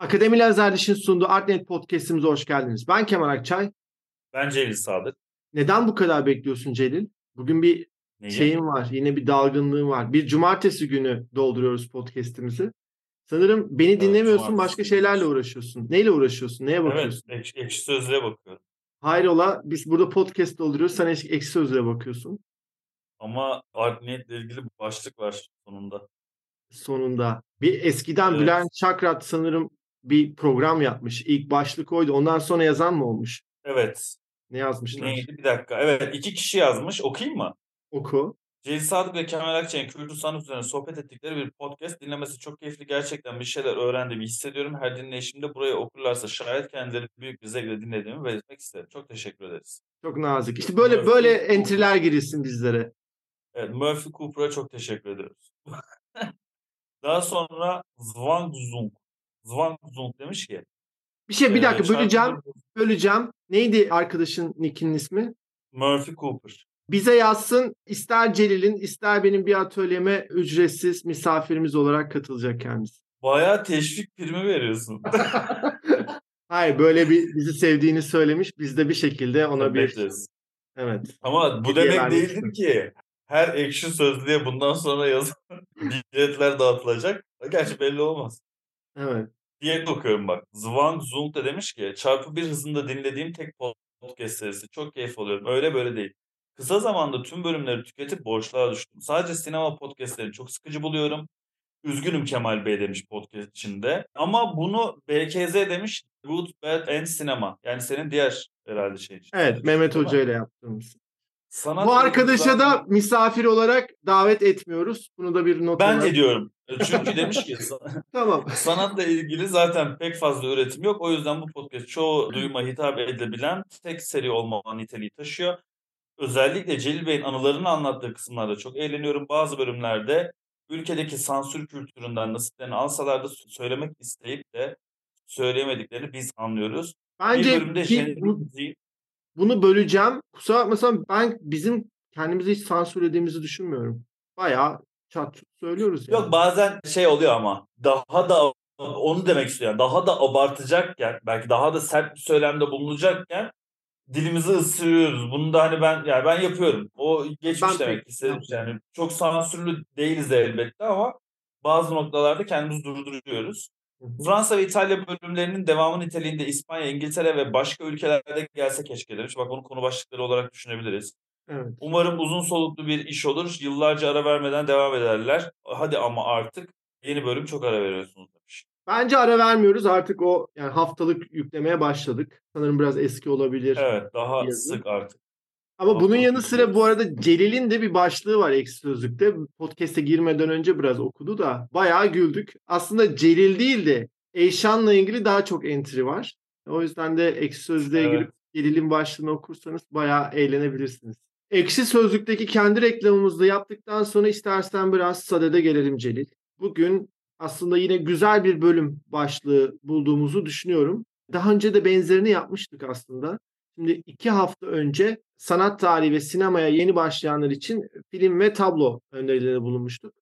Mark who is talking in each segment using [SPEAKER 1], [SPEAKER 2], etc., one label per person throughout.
[SPEAKER 1] Akademi Lazerdiş'in sunduğu Artnet Podcast'imize hoş geldiniz. Ben Kemal Akçay.
[SPEAKER 2] Ben Celil Sadık.
[SPEAKER 1] Neden bu kadar bekliyorsun Celil? Bugün bir
[SPEAKER 2] Neyi?
[SPEAKER 1] şeyim var, yine bir dalgınlığım var. Bir cumartesi günü dolduruyoruz podcast'imizi. Sanırım beni dinlemiyorsun,
[SPEAKER 2] cumartesi
[SPEAKER 1] başka şeylerle uğraşıyorsun. Neyle uğraşıyorsun, neye
[SPEAKER 2] Evet,
[SPEAKER 1] bakıyorsun?
[SPEAKER 2] ekşi, ekşi sözlüğe bakıyorum.
[SPEAKER 1] Hayrola, biz burada podcast dolduruyoruz, sen ek- ekşi sözlüğe bakıyorsun.
[SPEAKER 2] Ama art niyetle ilgili bir başlık var sonunda.
[SPEAKER 1] Sonunda. Bir eskiden
[SPEAKER 2] Evet.
[SPEAKER 1] Bülent Çakrat sanırım bir program yapmış. İlk başlık oydu. Ondan sonra yazan mı olmuş?
[SPEAKER 2] Evet.
[SPEAKER 1] Ne yazmışlar?
[SPEAKER 2] Neydi? Bir dakika. Evet, iki kişi yazmış. Okuyayım mı?
[SPEAKER 1] Oku.
[SPEAKER 2] Celil Sadık ve Kemal Akçay'ın kültür sanat üzerine sohbet ettikleri bir podcast dinlemesi çok keyifli. Gerçekten bir şeyler öğrendiğimi hissediyorum. Her dinleyişimde burayı okurlarsa şayet kendileri büyük bir zevkle dinlediğimi belirtmek isterim. Çok teşekkür ederiz.
[SPEAKER 1] Çok nazik. İşte böyle
[SPEAKER 2] Murphy
[SPEAKER 1] böyle
[SPEAKER 2] Cooper.
[SPEAKER 1] entry'ler girilsin bizlere.
[SPEAKER 2] Evet, Murphy Cooper'a çok teşekkür ediyoruz. Daha sonra Zwang Zung. Zwang Zung demiş ki
[SPEAKER 1] Bir şey bir dakika
[SPEAKER 2] çarpı
[SPEAKER 1] böleceğim.
[SPEAKER 2] bir-
[SPEAKER 1] Böleceğim. Neydi arkadaşın nickinin ismi?
[SPEAKER 2] Murphy Cooper.
[SPEAKER 1] Bize yazsın. ister Celil'in ister benim bir atölyeme ücretsiz misafirimiz olarak katılacak kendisi.
[SPEAKER 2] Bayağı teşvik primi veriyorsun.
[SPEAKER 1] Hayır böyle bir bizi sevdiğini söylemiş. Biz de bir şekilde ona bir
[SPEAKER 2] Bekleriz.
[SPEAKER 1] evet.
[SPEAKER 2] Ama bu
[SPEAKER 1] Hediye
[SPEAKER 2] demek değildir ki her ekşi sözlüğe bundan sonra yazan biletler dağıtılacak. Gerçi belli olmaz.
[SPEAKER 1] Evet.
[SPEAKER 2] Diğerini okuyorum bak. Zwang Zung da demiş ki çarpı bir hızında dinlediğim tek podcast serisi. Çok keyif alıyorum. Öyle böyle değil. Kısa zamanda tüm bölümleri tüketip boşluğa düştüm. Sadece sinema podcastlerini çok sıkıcı buluyorum. Üzgünüm Kemal Bey demiş podcast içinde. Ama bunu BKZ demiş. Good, Bad and Cinema. Yani senin diğer herhalde şey.
[SPEAKER 1] Evet Mehmet? Hoca ile yaptığımız.
[SPEAKER 2] Sanat
[SPEAKER 1] Bu arkadaşa da misafir olarak davet etmiyoruz. Bunu da bir not
[SPEAKER 2] ben
[SPEAKER 1] olarak-
[SPEAKER 2] ediyorum. Çünkü demiş ki
[SPEAKER 1] Tamam.
[SPEAKER 2] sanatla ilgili zaten pek fazla üretim yok. O yüzden bu podcast çoğu duyuma hitap edilebilen tek seri olma niteliği taşıyor. Özellikle Celil Bey'in anılarını anlattığı kısımlarda çok eğleniyorum. Bazı bölümlerde ülkedeki sansür kültüründen nasiplerini alsalar da söylemek isteyip de söyleyemediklerini biz anlıyoruz. bir
[SPEAKER 1] Bence
[SPEAKER 2] bölümde
[SPEAKER 1] bir-
[SPEAKER 2] jenerik
[SPEAKER 1] bu-
[SPEAKER 2] müziği-
[SPEAKER 1] bunu böleceğim. Kusura bakmasam ben bizim kendimizi hiç sansürlediğimizi düşünmüyorum. Bayağı çat söylüyoruz yani.
[SPEAKER 2] Yok bazen şey oluyor ama daha da onu demek istiyorum. Daha da abartacakken belki daha da sert bir söylemde bulunacakken dilimizi ısırıyoruz. Bunu da hani ben yani ben yapıyorum. O geçmiş
[SPEAKER 1] Ben
[SPEAKER 2] demek istedim.
[SPEAKER 1] yapmıyorum.
[SPEAKER 2] Yani çok sansürlü değiliz elbette ama bazı noktalarda kendimizi durduruyoruz. Fransa ve İtalya bölümlerinin devamı niteliğinde İspanya, İngiltere ve başka ülkelerde gelse keşke demiş. Bak bunu konu başlıkları olarak düşünebiliriz.
[SPEAKER 1] Evet.
[SPEAKER 2] Umarım uzun soluklu bir iş olur. Yıllarca ara vermeden devam ederler. Hadi ama artık yeni bölüm çok ara veriyorsunuz demiş.
[SPEAKER 1] Bence ara vermiyoruz. Artık o yani haftalık yüklemeye başladık. Sanırım biraz eski olabilir.
[SPEAKER 2] Evet daha
[SPEAKER 1] Yazın.
[SPEAKER 2] sık artık.
[SPEAKER 1] Ama bunun yanı sıra bu arada Celil'in de bir başlığı var Ekşi Sözlük'te. Podcast'e girmeden önce biraz okudu da bayağı güldük. Aslında Celil değil de Eyşan'la ilgili daha çok entry var. O yüzden de Ekşi Sözlük'e
[SPEAKER 2] Evet.
[SPEAKER 1] girip Celil'in başlığını okursanız bayağı eğlenebilirsiniz. Ekşi Sözlük'teki kendi reklamımızı da yaptıktan sonra istersen biraz sadede gelelim Celil. Bugün aslında yine güzel bir bölüm başlığı bulduğumuzu düşünüyorum. Daha önce de benzerini yapmıştık aslında. Şimdi iki hafta önce sanat tarihi ve sinemaya yeni başlayanlar için film ve tablo önerilerinde bulunmuştuk.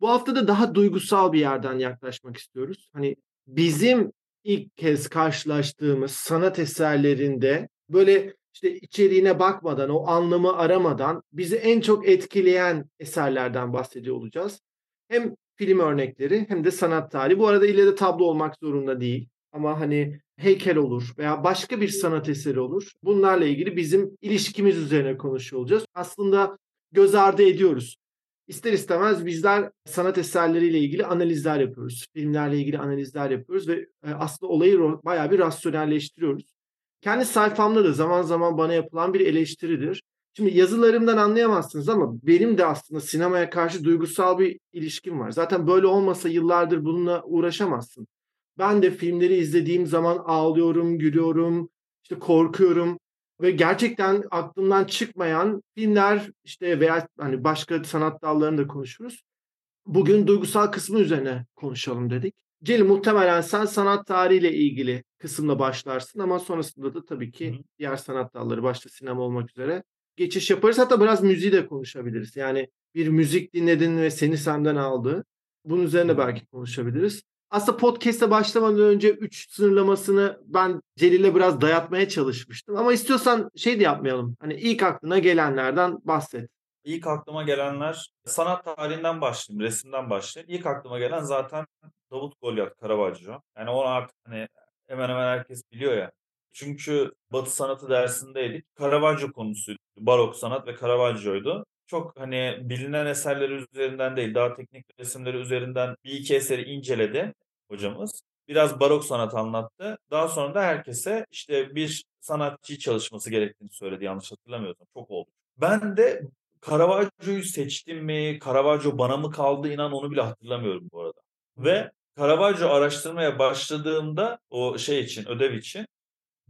[SPEAKER 1] Bu hafta da daha duygusal bir yerden yaklaşmak istiyoruz. Hani bizim ilk kez karşılaştığımız sanat eserlerinde böyle işte içeriğine bakmadan, o anlamı aramadan bizi en çok etkileyen eserlerden bahsediyor olacağız. Hem film örnekleri hem de sanat tarihi. Bu arada ille de tablo olmak zorunda değil. Ama hani heykel olur veya başka bir sanat eseri olur. Bunlarla ilgili bizim ilişkimiz üzerine konuşuyor olacağız. Aslında göz ardı ediyoruz. İster istemez bizler sanat eserleriyle ilgili analizler yapıyoruz. Filmlerle ilgili analizler yapıyoruz ve e, aslında olayı bayağı bir rasyonelleştiriyoruz. Kendi sayfamda da zaman zaman bana yapılan bir eleştiridir. Şimdi yazılarımdan anlayamazsınız ama benim de aslında sinemaya karşı duygusal bir ilişkim var. Zaten böyle olmasa yıllardır bununla uğraşamazsın. Ben de filmleri izlediğim zaman ağlıyorum, gülüyorum, işte korkuyorum ve gerçekten aklımdan çıkmayan filmler işte veya hani başka sanat dallarını da konuşuruz. Bugün duygusal kısmı üzerine konuşalım dedik. Celil muhtemelen sen sanat tarihiyle ilgili kısımla başlarsın ama sonrasında da tabii ki
[SPEAKER 2] Hı
[SPEAKER 1] diğer sanat dalları başta sinema olmak üzere geçiş yaparız. Hatta biraz müziği de konuşabiliriz. Yani bir müzik dinledin ve seni senden aldı. Bunun üzerine belki konuşabiliriz. Aslında podcast'e başlamadan önce 3 sınırlamasını ben Celil'e biraz dayatmaya çalışmıştım. Ama istiyorsan şey de yapmayalım. Hani ilk aklına gelenlerden bahset.
[SPEAKER 2] İlk aklıma gelenler sanat tarihinden başlayayım, resimden başlayayım. İlk aklıma gelen zaten Davut Golyat Caravaggio. Yani onu artık hani hemen hemen herkes biliyor ya. Çünkü Batı sanatı dersindeydik. Caravaggio konusuydu. Barok sanat ve Caravaggio'ydu. Çok hani bilinen eserleri üzerinden değil, daha teknik resimleri üzerinden bir iki eseri inceledi hocamız. Biraz barok sanat anlattı. Daha sonra da herkese işte bir sanatçı çalışması gerektiğini söyledi yanlış hatırlamıyorsam. Çok oldu. Ben de Caravaggio'yu seçtim mi, Caravaggio bana mı kaldı inan onu bile hatırlamıyorum bu arada. Ve Caravaggio araştırmaya başladığımda o şey için, ödev için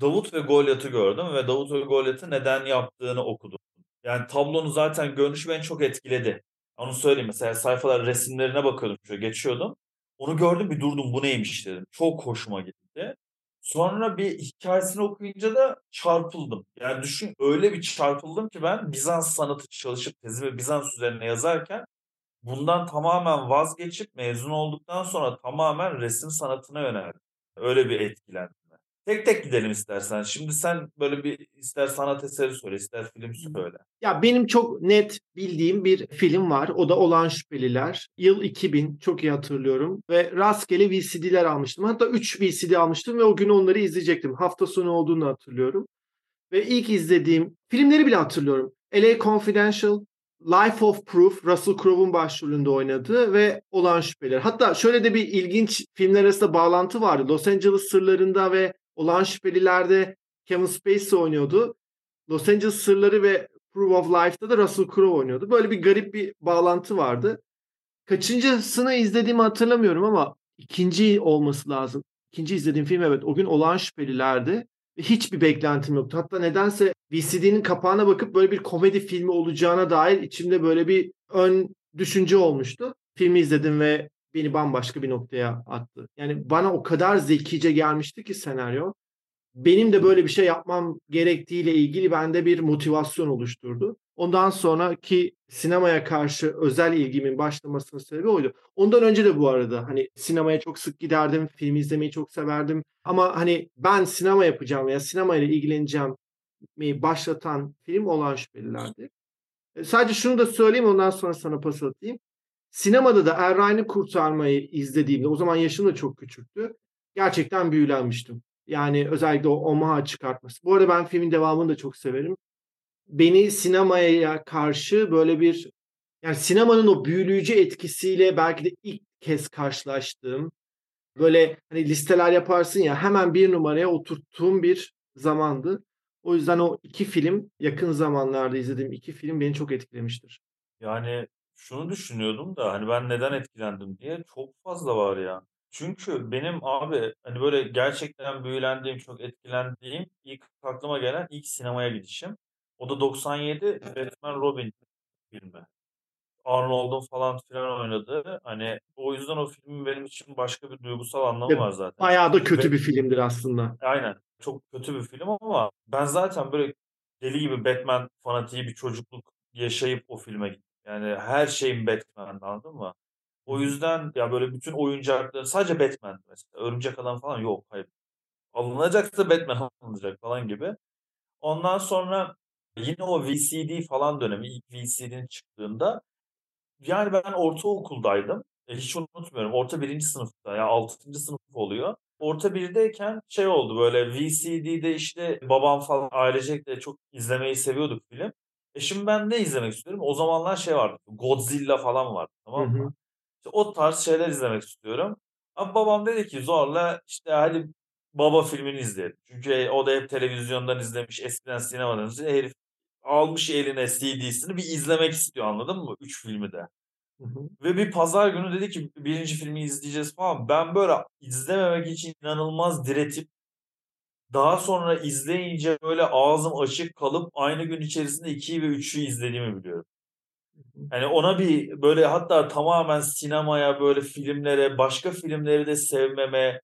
[SPEAKER 2] Davut ve Golyat'ı gördüm ve Davut ve Golyat'ı neden yaptığını okudum. Yani tablonu zaten görünüşü beni çok etkiledi. Onu söyleyeyim mesela sayfalar resimlerine bakıyordum şöyle geçiyordum. Onu gördüm bir durdum bu neymiş dedim. Çok hoşuma gitti. Sonra bir hikayesini okuyunca da çarpıldım. Yani düşün öyle bir çarpıldım ki ben Bizans sanatı çalışıp tezimi Bizans üzerine yazarken bundan tamamen vazgeçip mezun olduktan sonra tamamen resim sanatına yöneldim. Öyle bir etkilendim. Tek tek gidelim istersen. Şimdi sen böyle bir ister sanat eseri söyle, ister film söyle.
[SPEAKER 1] Ya benim çok net bildiğim bir film var. O da Olan Şüpheliler. Yıl 2000 çok iyi hatırlıyorum. Ve rastgele VCD'ler almıştım. Hatta 3 VCD almıştım ve o gün onları izleyecektim. Hafta sonu olduğunu hatırlıyorum. Ve ilk izlediğim filmleri bile hatırlıyorum. LA Confidential, Life of Proof, Russell Crowe'un başrolünde oynadığı ve Olan Şüpheliler. Hatta şöyle de bir ilginç filmler arasında bağlantı vardı. Los Angeles sırlarında ve Olan Şüphelilerde Kevin Spacey oynuyordu. Los Angeles Sırları ve Proof of Life'da da Russell Crowe oynuyordu. Böyle bir garip bir bağlantı vardı. Kaçıncısını izlediğimi hatırlamıyorum ama ikinci olması lazım. İkinci izlediğim film evet o gün Olan Şüphelilerdi. Hiçbir beklentim yoktu. Hatta nedense VCD'nin kapağına bakıp böyle bir komedi filmi olacağına dair içimde böyle bir ön düşünce olmuştu. Filmi izledim ve beni bambaşka bir noktaya attı. Yani bana o kadar zekice gelmişti ki senaryo. Benim de böyle bir şey yapmam gerektiğiyle ilgili bende bir motivasyon oluşturdu. Ondan sonraki sinemaya karşı özel ilgimin başlamasının sebebi oydu. Ondan önce de bu arada hani sinemaya çok sık giderdim, film izlemeyi çok severdim. Ama hani ben sinema yapacağım veya sinemayla ilgileneceğim başlatan film olan şüphelilerdi. E, sadece şunu da söyleyeyim ondan sonra sana pas atayım. Sinemada da Er Kurtarmayı izlediğimde o zaman yaşım da çok küçüktü. Gerçekten büyülenmiştim. Yani özellikle o Omaha çıkartması. Bu arada ben filmin devamını da çok severim. Beni sinemaya karşı böyle bir yani sinemanın o büyüleyici etkisiyle belki de ilk kez karşılaştığım böyle hani listeler yaparsın ya hemen bir numaraya oturttuğum bir zamandı. O yüzden o iki film yakın zamanlarda izlediğim iki film beni çok etkilemiştir.
[SPEAKER 2] Yani şunu düşünüyordum da hani ben neden etkilendim diye çok fazla var ya. Çünkü benim abi hani böyle gerçekten büyülendiğim, çok etkilendiğim ilk aklıma gelen ilk sinemaya gidişim. O da 97 Batman Robin filmi. Arnold'un falan filan oynadığı. Hani o yüzden o filmin benim için başka bir duygusal anlamı var zaten.
[SPEAKER 1] Bayağı da kötü Ve, bir filmdir aslında.
[SPEAKER 2] Aynen. Çok kötü bir film ama ben zaten böyle deli gibi Batman fanatiği bir çocukluk yaşayıp o filme gittim. Yani her şeyin Batman anladın mı? O yüzden ya böyle bütün oyuncakları sadece Batman mesela. Örümcek Adam falan yok. Hayır. Alınacaksa Batman alınacak falan gibi. Ondan sonra yine o VCD falan dönemi ilk VCD'nin çıktığında yani ben ortaokuldaydım. E, hiç unutmuyorum. Orta birinci sınıfta ya yani altıncı sınıf oluyor. Orta birdeyken şey oldu böyle VCD'de işte babam falan ailecek de çok izlemeyi seviyorduk film. E şimdi ben ne izlemek istiyorum? O zamanlar şey vardı. Godzilla falan vardı. Tamam mı? Hı hı. İşte o tarz şeyler izlemek istiyorum. Ama babam dedi ki zorla işte hadi baba filmini izleyelim. Çünkü o da hep televizyondan izlemiş. Eskiden sinemadan izlemiş. Herif almış eline CD'sini bir izlemek istiyor anladın mı? Üç filmi de. Hı hı. Ve bir pazar günü dedi ki birinci filmi izleyeceğiz falan. Ben böyle izlememek için inanılmaz diretip daha sonra izleyince böyle ağzım açık kalıp aynı gün içerisinde 2'yi ve 3'ü izlediğimi biliyorum. Yani ona bir böyle hatta tamamen sinemaya, böyle filmlere, başka filmleri de sevmeme,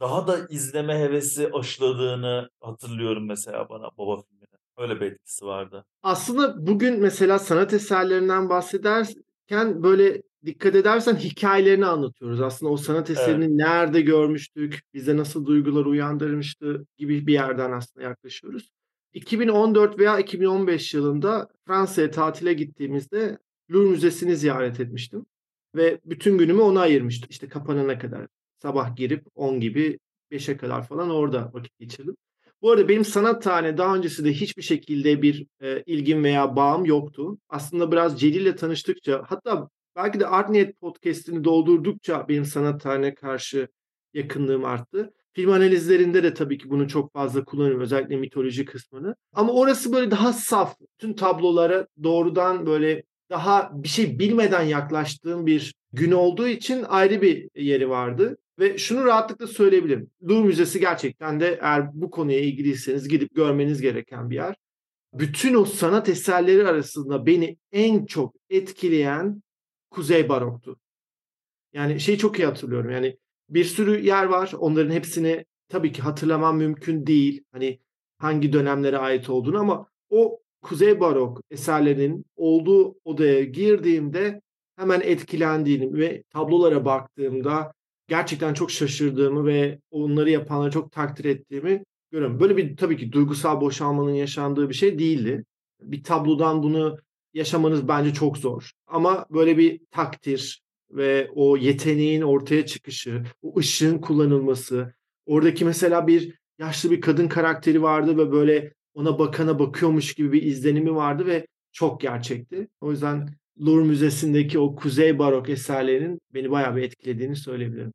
[SPEAKER 2] daha da izleme hevesi aşıladığını hatırlıyorum mesela bana baba filmine. Öyle bir etkisi vardı.
[SPEAKER 1] Aslında bugün mesela sanat eserlerinden bahsederken böyle dikkat edersen hikayelerini anlatıyoruz. Aslında o sanat
[SPEAKER 2] Evet.
[SPEAKER 1] eserini nerede görmüştük, bize nasıl duygular uyandırmıştı gibi bir yerden aslında yaklaşıyoruz. 2014 veya 2015 yılında Fransa'ya tatile gittiğimizde Louvre Müzesi'ni ziyaret etmiştim ve bütün günümü ona ayırmıştım. İşte kapanana kadar sabah girip 10 gibi 5'e kadar falan orada vakit geçirdim. Bu arada benim sanat tarihine daha öncesinde hiçbir şekilde bir e, ilgim veya bağım yoktu. Aslında biraz Celil'le tanıştıkça hatta belki de Art Niyet podcast'ini doldurdukça benim sanat tarihine karşı yakınlığım arttı. Film analizlerinde de tabii ki bunu çok fazla kullanıyorum. Özellikle mitoloji kısmını. Ama orası böyle daha saf. Tüm tablolara doğrudan böyle daha bir şey bilmeden yaklaştığım bir gün olduğu için ayrı bir yeri vardı. Ve şunu rahatlıkla söyleyebilirim. Louvre Müzesi gerçekten de eğer bu konuya ilgiliyseniz gidip görmeniz gereken bir yer. Bütün o sanat eserleri arasında beni en çok etkileyen Kuzey Barok'tu. Yani şeyi çok iyi hatırlıyorum. Yani bir sürü yer var. Onların hepsini tabii ki hatırlamam mümkün değil. Hani hangi dönemlere ait olduğunu ama o Kuzey Barok eserlerin olduğu odaya girdiğimde hemen etkilendiğimi ve tablolara baktığımda gerçekten çok şaşırdığımı ve onları yapanları çok takdir ettiğimi görüyorum. Böyle bir tabii ki duygusal boşalmanın yaşandığı bir şey değildi. Bir tablodan bunu yaşamanız bence çok zor. Ama böyle bir takdir ve o yeteneğin ortaya çıkışı, o ışığın kullanılması, oradaki mesela bir yaşlı bir kadın karakteri vardı ve böyle ona bakana bakıyormuş gibi bir izlenimi vardı ve çok gerçekti. O yüzden Louvre Müzesi'ndeki o Kuzey Barok eserlerinin beni bayağı bir etkilediğini söyleyebilirim.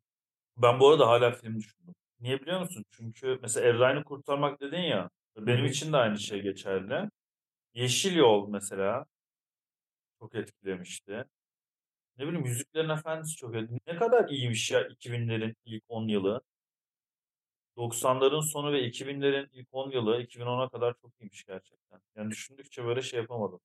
[SPEAKER 2] Ben bu arada hala film düşündüm. Niye biliyor musun? Çünkü mesela Errani kurtarmak dedin ya. Benim için de aynı şey geçerli. Yeşil Yol mesela çok etkilemişti. Ne bileyim Yüzüklerin Efendisi çok etkilemişti. Ne kadar iyiymiş ya 2000'lerin ilk 10 yılı. 90'ların sonu ve 2000'lerin ilk 10 yılı 2010'a kadar çok iyiymiş gerçekten. Yani düşündükçe böyle şey yapamadım.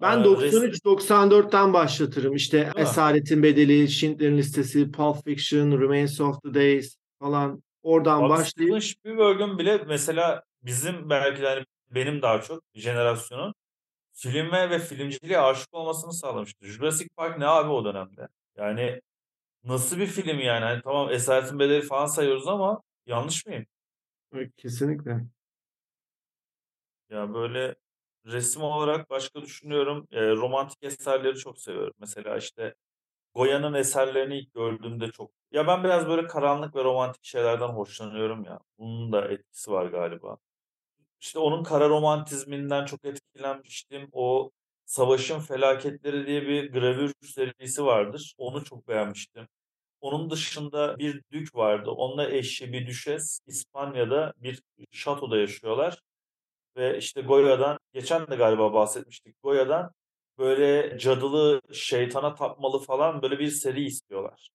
[SPEAKER 1] Ben
[SPEAKER 2] Ee,
[SPEAKER 1] 93-94'ten başlatırım. İşte
[SPEAKER 2] mi?
[SPEAKER 1] Esaretin Bedeli, Schindler'in Listesi, Pulp Fiction, Remains of the Days falan oradan
[SPEAKER 2] Bak
[SPEAKER 1] başlayıp
[SPEAKER 2] Steven Spielberg'ün bile mesela bizim belki de hani benim daha çok jenerasyonun filme ve filmciliğe aşık olmasını sağlamıştı. Jurassic Park ne abi o dönemde? Yani nasıl bir film yani? Hani tamam Esaretin Bedeli falan sayıyoruz ama yanlış mıyım?
[SPEAKER 1] Evet, kesinlikle.
[SPEAKER 2] Ya böyle resim olarak başka düşünüyorum. E, romantik eserleri çok seviyorum. Mesela işte Goya'nın eserlerini ilk gördüğümde çok... Ya ben biraz böyle karanlık ve romantik şeylerden hoşlanıyorum ya. Bunun da etkisi var galiba. İşte onun kara romantizminden çok etkilenmiştim. O Savaşın Felaketleri diye bir gravür serisi vardır. Onu çok beğenmiştim. Onun dışında bir dük vardı. Onunla eşi bir düşes İspanya'da bir şatoda yaşıyorlar. Ve işte Goya'dan, geçen de galiba bahsetmiştik. Goya'dan böyle cadılı, şeytana tapmalı falan böyle bir seri istiyorlar.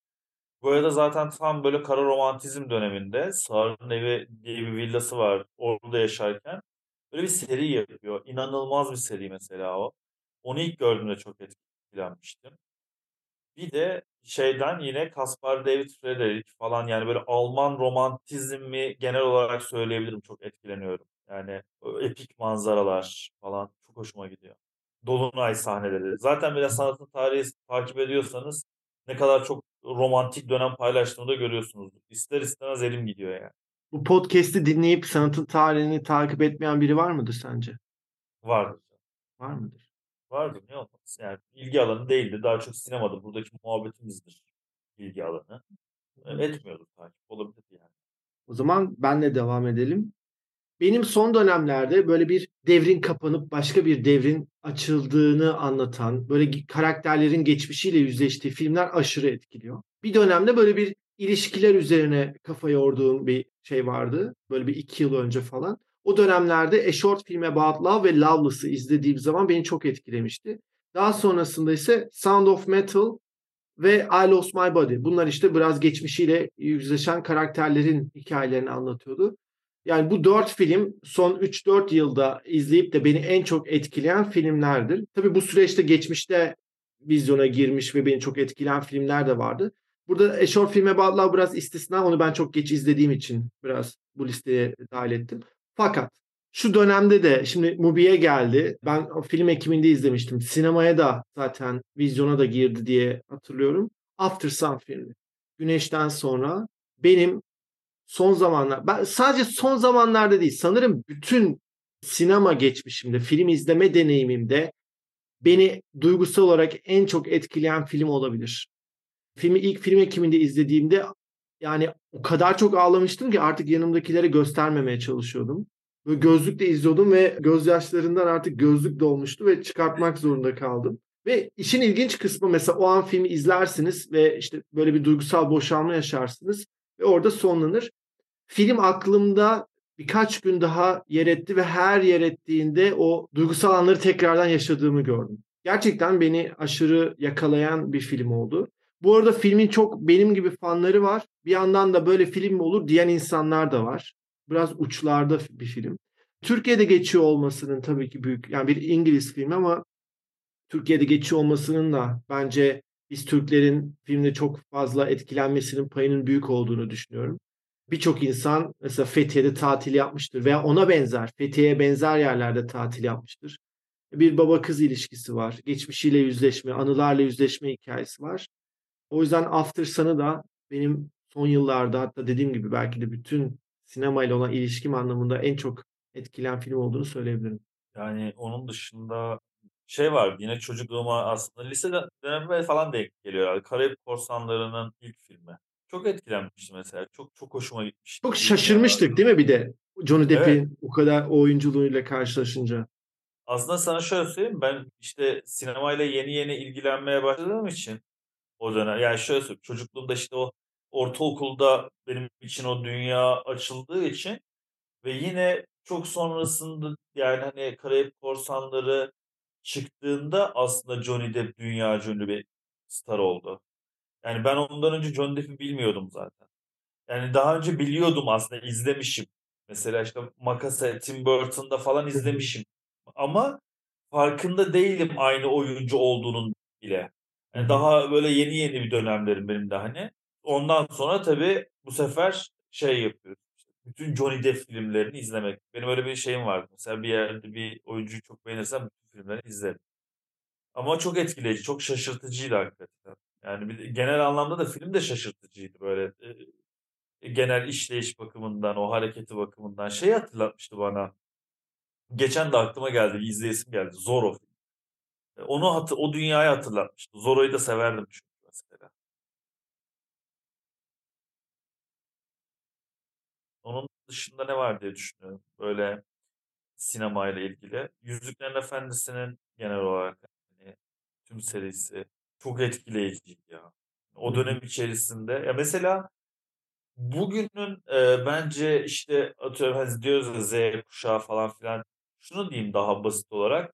[SPEAKER 2] Goya'da zaten tam böyle kara romantizm döneminde Sağır'ın evi diye bir villası var orada yaşarken. Böyle bir seri yapıyor. İnanılmaz bir seri mesela o. Onu ilk gördüğümde çok etkilenmiştim. Bir de şeyden yine Caspar David Friedrich falan yani böyle Alman romantizmi genel olarak söyleyebilirim. Çok etkileniyorum. Yani epik manzaralar falan çok hoşuma gidiyor. Dolunay sahneleri. Zaten böyle sanatın tarihi takip ediyorsanız ne kadar çok romantik dönem paylaştığını da görüyorsunuz. İster istemez elim gidiyor yani.
[SPEAKER 1] Bu podcast'i dinleyip sanatın tarihini takip etmeyen biri var mıdır sence?
[SPEAKER 2] Vardır.
[SPEAKER 1] Var mıdır?
[SPEAKER 2] Vardır ne olmaz. Yani ilgi alanı değildi. Daha çok sinemada buradaki muhabbetimizdir ilgi alanı. E, Etmiyordur takip. Olabilir yani.
[SPEAKER 1] O zaman benle devam edelim. Benim son dönemlerde böyle bir devrin kapanıp başka bir devrin açıldığını anlatan, böyle karakterlerin geçmişiyle yüzleştiği filmler aşırı etkiliyor. Bir dönemde böyle bir ilişkiler üzerine kafa yorduğum bir şey vardı. Böyle bir iki yıl önce falan. O dönemlerde A Short Film About Love ve Loveless'ı izlediğim zaman beni çok etkilemişti. Daha sonrasında ise Sound of Metal ve I Lost My Body. Bunlar işte biraz geçmişiyle yüzleşen karakterlerin hikayelerini anlatıyordu. Yani bu dört film son 3-4 yılda izleyip de beni en çok etkileyen filmlerdir. Tabii bu süreçte geçmişte vizyona girmiş ve beni çok etkileyen filmler de vardı. Burada A Short Film About Love biraz istisna. Onu ben çok geç izlediğim için biraz bu listeye dahil ettim. Fakat Şu dönemde de şimdi Mubi'ye geldi. Ben film ekiminde izlemiştim. Sinemaya da zaten vizyona da girdi diye hatırlıyorum. After Sun filmi. Güneşten sonra benim son zamanlar ben sadece son zamanlarda değil sanırım bütün sinema geçmişimde, film izleme deneyimimde beni duygusal olarak en çok etkileyen film olabilir. Filmi ilk film ekiminde izlediğimde yani o kadar çok ağlamıştım ki artık yanımdakilere göstermemeye çalışıyordum. Böyle gözlükle izliyordum ve gözyaşlarından artık gözlük dolmuştu ve çıkartmak zorunda kaldım. Ve işin ilginç kısmı mesela o an filmi izlersiniz ve işte böyle bir duygusal boşalma yaşarsınız ve orada sonlanır. Film aklımda birkaç gün daha yer etti ve her yer ettiğinde o duygusal anları tekrardan yaşadığımı gördüm. Gerçekten beni aşırı yakalayan bir film oldu. Bu arada filmin çok benim gibi fanları var. Bir yandan da böyle film mi olur diyen insanlar da var. Biraz uçlarda bir film. Türkiye'de geçiyor olmasının tabii ki büyük yani bir İngiliz filmi ama Türkiye'de geçiyor olmasının da bence biz Türklerin filmde çok fazla etkilenmesinin payının büyük olduğunu düşünüyorum. Birçok insan mesela Fethiye'de tatil yapmıştır veya ona benzer, Fethiye'ye benzer yerlerde tatil yapmıştır. Bir baba kız ilişkisi var. Geçmişiyle yüzleşme, anılarla yüzleşme hikayesi var. O yüzden After Sun'ı da benim son yıllarda hatta dediğim gibi belki de bütün sinemayla olan ilişkim anlamında en çok etkilen film olduğunu söyleyebilirim.
[SPEAKER 2] Yani onun dışında şey var yine çocukluğuma aslında lise dönemime falan denk geliyor. Karayip Korsanları'nın ilk filmi. Çok etkilenmiştim mesela. Çok çok hoşuma gitmişti.
[SPEAKER 1] Çok şaşırmıştık değil mi bir de Johnny Depp'in evet. o kadar oyunculuğuyla karşılaşınca.
[SPEAKER 2] Aslında sana şöyle söyleyeyim ben işte sinemayla yeni yeni ilgilenmeye başladığım için o dönem yani şöyle söyleyeyim çocukluğumda işte o ortaokulda benim için o dünya açıldığı için ve yine çok sonrasında yani hani Karayip Korsanları çıktığında aslında Johnny Depp dünya ünlü bir star oldu. Yani ben ondan önce Johnny Depp'i bilmiyordum zaten. Yani daha önce biliyordum aslında izlemişim. Mesela işte Makasa, Tim Burton'da falan izlemişim. Ama farkında değilim aynı oyuncu olduğunun bile. Yani daha böyle yeni yeni bir dönemlerim benim de hani. Ondan sonra tabii bu sefer şey yapıyoruz. İşte bütün Johnny Depp filmlerini izlemek. Benim öyle bir şeyim vardı. Mesela bir yerde bir oyuncuyu çok beğenirsem bütün filmlerini izlerim. Ama çok etkileyici, çok şaşırtıcıydı hakikaten. Yani bir, genel anlamda da film de şaşırtıcıydı böyle. E, genel işleyiş bakımından, o hareketi bakımından. Şey hatırlatmıştı bana. Geçen de aklıma geldi, izleyesim geldi. Zorro film. E, onu hatı, o dünyayı hatırlatmıştı. Zorro'yu da severdim çünkü mesela. Onun dışında ne var diye düşünüyorum. Böyle sinema ile ilgili. Yüzüklerin Efendisi'nin genel olarak hani, tüm serisi çok etkileyici ya. O dönem içerisinde. Ya mesela bugünün e, bence işte atıyorum hani diyoruz ya Z kuşağı falan filan. Şunu diyeyim daha basit olarak.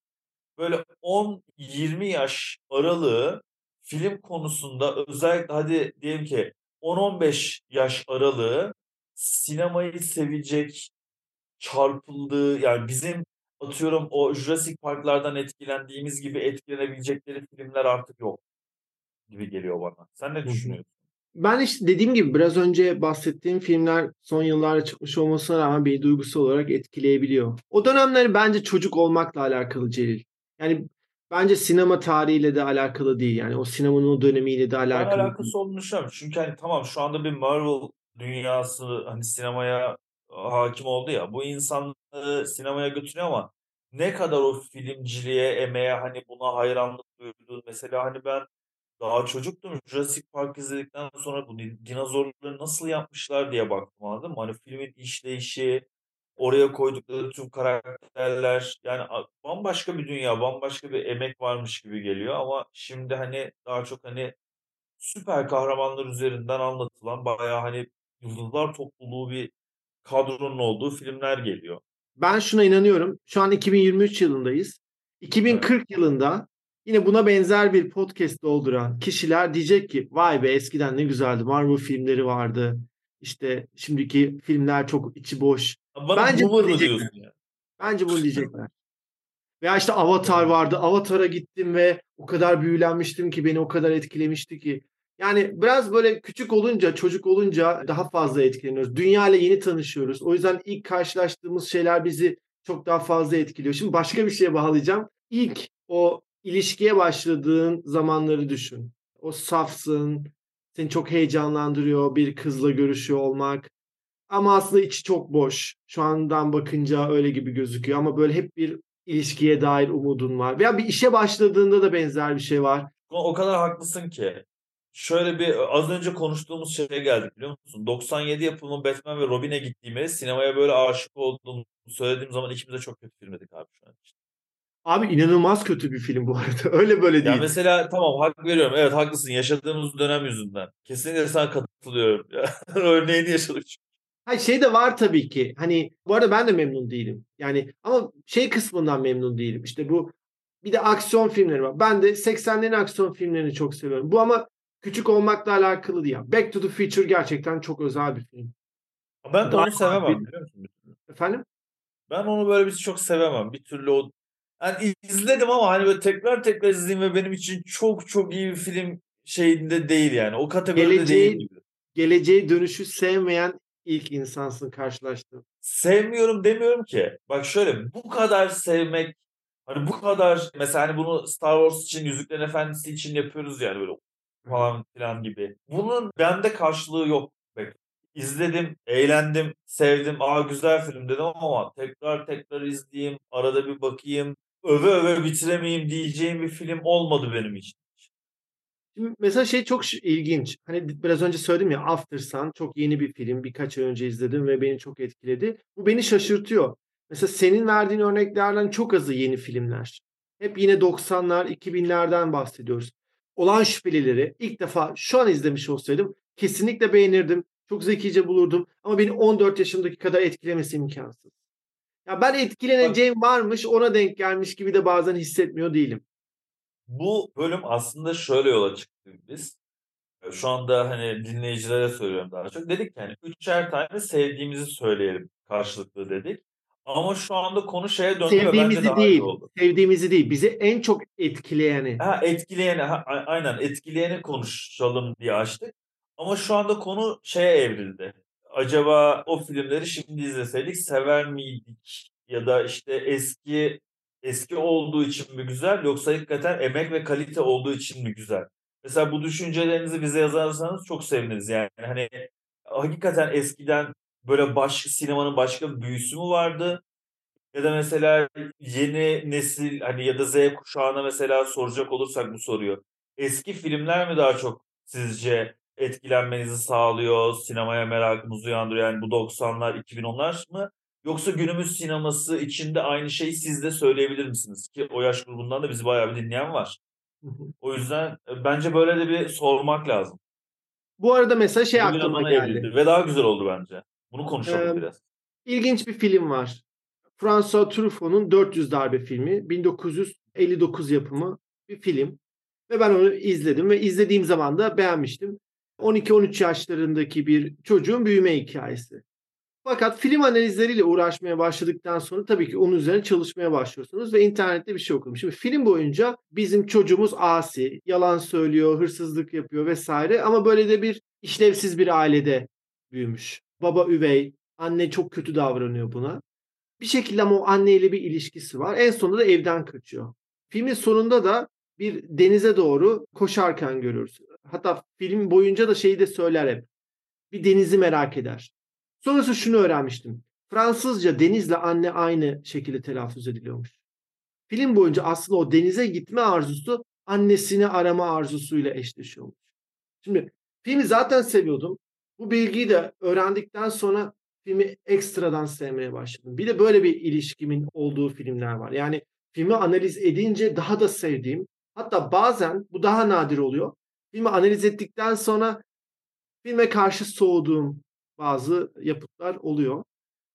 [SPEAKER 2] Böyle 10-20 yaş aralığı film konusunda özellikle hadi diyelim ki 10-15 yaş aralığı sinemayı sevecek, çarpıldığı yani bizim atıyorum o Jurassic Park'lardan etkilendiğimiz gibi etkilenebilecekleri filmler artık yok gibi geliyor bana. Sen ne düşünüyorsun?
[SPEAKER 1] Ben işte dediğim gibi biraz önce bahsettiğim filmler son yıllarda çıkmış olmasına rağmen beni duygusal olarak etkileyebiliyor. O dönemleri bence çocuk olmakla alakalı Celil. Yani bence sinema tarihiyle de alakalı değil. Yani o sinemanın o dönemiyle de alakalı.
[SPEAKER 2] Ben alakası olduğunu düşünüyorum. Çünkü hani tamam şu anda bir Marvel dünyası hani sinemaya hakim oldu ya. Bu insanları sinemaya götürüyor ama ne kadar o filmciliğe, emeğe hani buna hayranlık duyduğu mesela hani ben daha çocuktum. Jurassic Park izledikten sonra bu dinozorları nasıl yapmışlar diye baktım anladın mı? Hani filmin işleyişi, oraya koydukları tüm karakterler yani bambaşka bir dünya, bambaşka bir emek varmış gibi geliyor ama şimdi hani daha çok hani süper kahramanlar üzerinden anlatılan bayağı hani yıldızlar topluluğu bir kadronun olduğu filmler geliyor.
[SPEAKER 1] Ben şuna inanıyorum. Şu an 2023 yılındayız. 2040 evet. yılında Yine buna benzer bir podcast dolduran kişiler diyecek ki vay be eskiden ne güzeldi Marvel filmleri vardı. İşte şimdiki filmler çok içi boş.
[SPEAKER 2] Bana Bence bunu diyecekler. Ya.
[SPEAKER 1] Bence bunu diyecekler. Veya işte Avatar vardı. Avatar'a gittim ve o kadar büyülenmiştim ki beni o kadar etkilemişti ki. Yani biraz böyle küçük olunca, çocuk olunca daha fazla etkileniyoruz. Dünya ile yeni tanışıyoruz. O yüzden ilk karşılaştığımız şeyler bizi çok daha fazla etkiliyor. Şimdi başka bir şeye bağlayacağım. İlk o ilişkiye başladığın zamanları düşün. O safsın, seni çok heyecanlandırıyor bir kızla görüşüyor olmak. Ama aslında içi çok boş. Şu andan bakınca öyle gibi gözüküyor ama böyle hep bir ilişkiye dair umudun var. Veya bir işe başladığında da benzer bir şey var.
[SPEAKER 2] O kadar haklısın ki. Şöyle bir az önce konuştuğumuz şeye geldik biliyor musun? 97 yapımı Batman ve Robin'e gittiğimi sinemaya böyle aşık olduğumu söylediğim zaman ikimiz de çok kötü filmledik abi şu an.
[SPEAKER 1] Abi inanılmaz kötü bir film bu arada. Öyle böyle
[SPEAKER 2] Ya
[SPEAKER 1] değil.
[SPEAKER 2] mesela tamam hak veriyorum. Evet haklısın. Yaşadığımız dönem yüzünden. Kesinlikle sana katılıyorum. Ya, Örneğini yaşadık çünkü.
[SPEAKER 1] Hayır şey de var tabii ki. Hani bu arada ben de memnun değilim. Yani ama şey kısmından memnun değilim. İşte bu bir de aksiyon filmleri var. Ben de 80'lerin aksiyon filmlerini çok seviyorum. Bu ama küçük olmakla alakalı değil. Back to the Future gerçekten çok özel bir film.
[SPEAKER 2] Ben de onu sevemem biliyor musun?
[SPEAKER 1] Efendim?
[SPEAKER 2] Ben onu böyle bir çok sevemem. Bir türlü o yani izledim ama hani böyle tekrar tekrar izleyeyim ve benim için çok çok iyi bir film şeyinde değil yani. O kategoride
[SPEAKER 1] Geleceği-
[SPEAKER 2] değil gibi.
[SPEAKER 1] Geleceğe dönüşü sevmeyen ilk insansın karşılaştığın.
[SPEAKER 2] Sevmiyorum demiyorum ki. Bak şöyle bu kadar sevmek hani bu kadar mesela hani bunu Star Wars için Yüzüklerin Efendisi için yapıyoruz yani böyle falan filan gibi. Bunun bende karşılığı yok. Bak, izledim, eğlendim, sevdim. Aa güzel film dedim ama tekrar tekrar izleyeyim, arada bir bakayım, öve öve bitiremeyeyim diyeceğim bir film olmadı benim için.
[SPEAKER 1] Şimdi mesela şey çok ilginç. Hani biraz önce söyledim ya After Sun çok yeni bir film. Birkaç ay önce izledim ve beni çok etkiledi. Bu beni şaşırtıyor. Mesela senin verdiğin örneklerden çok azı yeni filmler. Hep yine 90'lar, 2000'lerden bahsediyoruz. Olan Şüphelileri ilk defa şu an izlemiş olsaydım kesinlikle beğenirdim. Çok zekice bulurdum. Ama beni 14 yaşımdaki kadar etkilemesi imkansız. Ya ben etkileneceğim varmış, ona denk gelmiş gibi de bazen hissetmiyor değilim.
[SPEAKER 2] Bu bölüm aslında şöyle yola çıktık biz. Şu anda hani dinleyicilere söylüyorum daha çok. Dedik ki hani üçer tane sevdiğimizi söyleyelim karşılıklı dedik. Ama şu anda konu şeye döndü bence
[SPEAKER 1] Sevdiğimizi
[SPEAKER 2] daha iyi
[SPEAKER 1] değil,
[SPEAKER 2] oldu.
[SPEAKER 1] sevdiğimizi değil, bizi en çok etkileyeni.
[SPEAKER 2] Ha etkileyeni, ha, aynen etkileyeni konuşalım diye açtık. Ama şu anda konu şeye evrildi. Acaba o filmleri şimdi izleseydik sever miydik? Ya da işte eski eski olduğu için mi güzel yoksa hakikaten emek ve kalite olduğu için mi güzel? Mesela bu düşüncelerinizi bize yazarsanız çok seviniriz. Yani hani hakikaten eskiden böyle baş, sinemanın başka bir büyüsü mü vardı? Ya da mesela yeni nesil hani ya da Z kuşağına mesela soracak olursak bu soruyu. Eski filmler mi daha çok sizce etkilenmenizi sağlıyor, sinemaya merakınızı uyandırıyor? Yani bu 90'lar, 2010'lar mı? Yoksa günümüz sineması içinde aynı şeyi siz de söyleyebilir misiniz? Ki o yaş grubundan da bizi bayağı bir dinleyen var. O yüzden e, bence böyle de bir sormak lazım.
[SPEAKER 1] Bu arada mesela şey
[SPEAKER 2] Bugün
[SPEAKER 1] aklıma geldi.
[SPEAKER 2] evrildi ve daha güzel oldu bence. Bunu konuşalım
[SPEAKER 1] Ee,
[SPEAKER 2] biraz.
[SPEAKER 1] İlginç bir film var. François Truffaut'un 400 Darbe filmi. 1959 yapımı bir film. Ve ben onu izledim ve izlediğim zaman da beğenmiştim. 12-13 yaşlarındaki bir çocuğun büyüme hikayesi. Fakat film analizleriyle uğraşmaya başladıktan sonra tabii ki onun üzerine çalışmaya başlıyorsunuz ve internette bir şey okudum. Şimdi film boyunca bizim çocuğumuz asi, yalan söylüyor, hırsızlık yapıyor vesaire ama böyle de bir işlevsiz bir ailede büyümüş. Baba üvey, anne çok kötü davranıyor buna. Bir şekilde ama o anneyle bir ilişkisi var. En sonunda da evden kaçıyor. Filmin sonunda da bir denize doğru koşarken görürüz. Hatta film boyunca da şeyi de söyler hep. Bir denizi merak eder. Sonrası şunu öğrenmiştim. Fransızca denizle anne aynı şekilde telaffuz ediliyormuş. Film boyunca aslında o denize gitme arzusu annesini arama arzusuyla eşleşiyormuş. Şimdi filmi zaten seviyordum. Bu bilgiyi de öğrendikten sonra filmi ekstradan sevmeye başladım. Bir de böyle bir ilişkimin olduğu filmler var. Yani filmi analiz edince daha da sevdiğim, hatta bazen bu daha nadir oluyor. Filmi analiz ettikten sonra filme karşı soğuduğum bazı yapıtlar oluyor.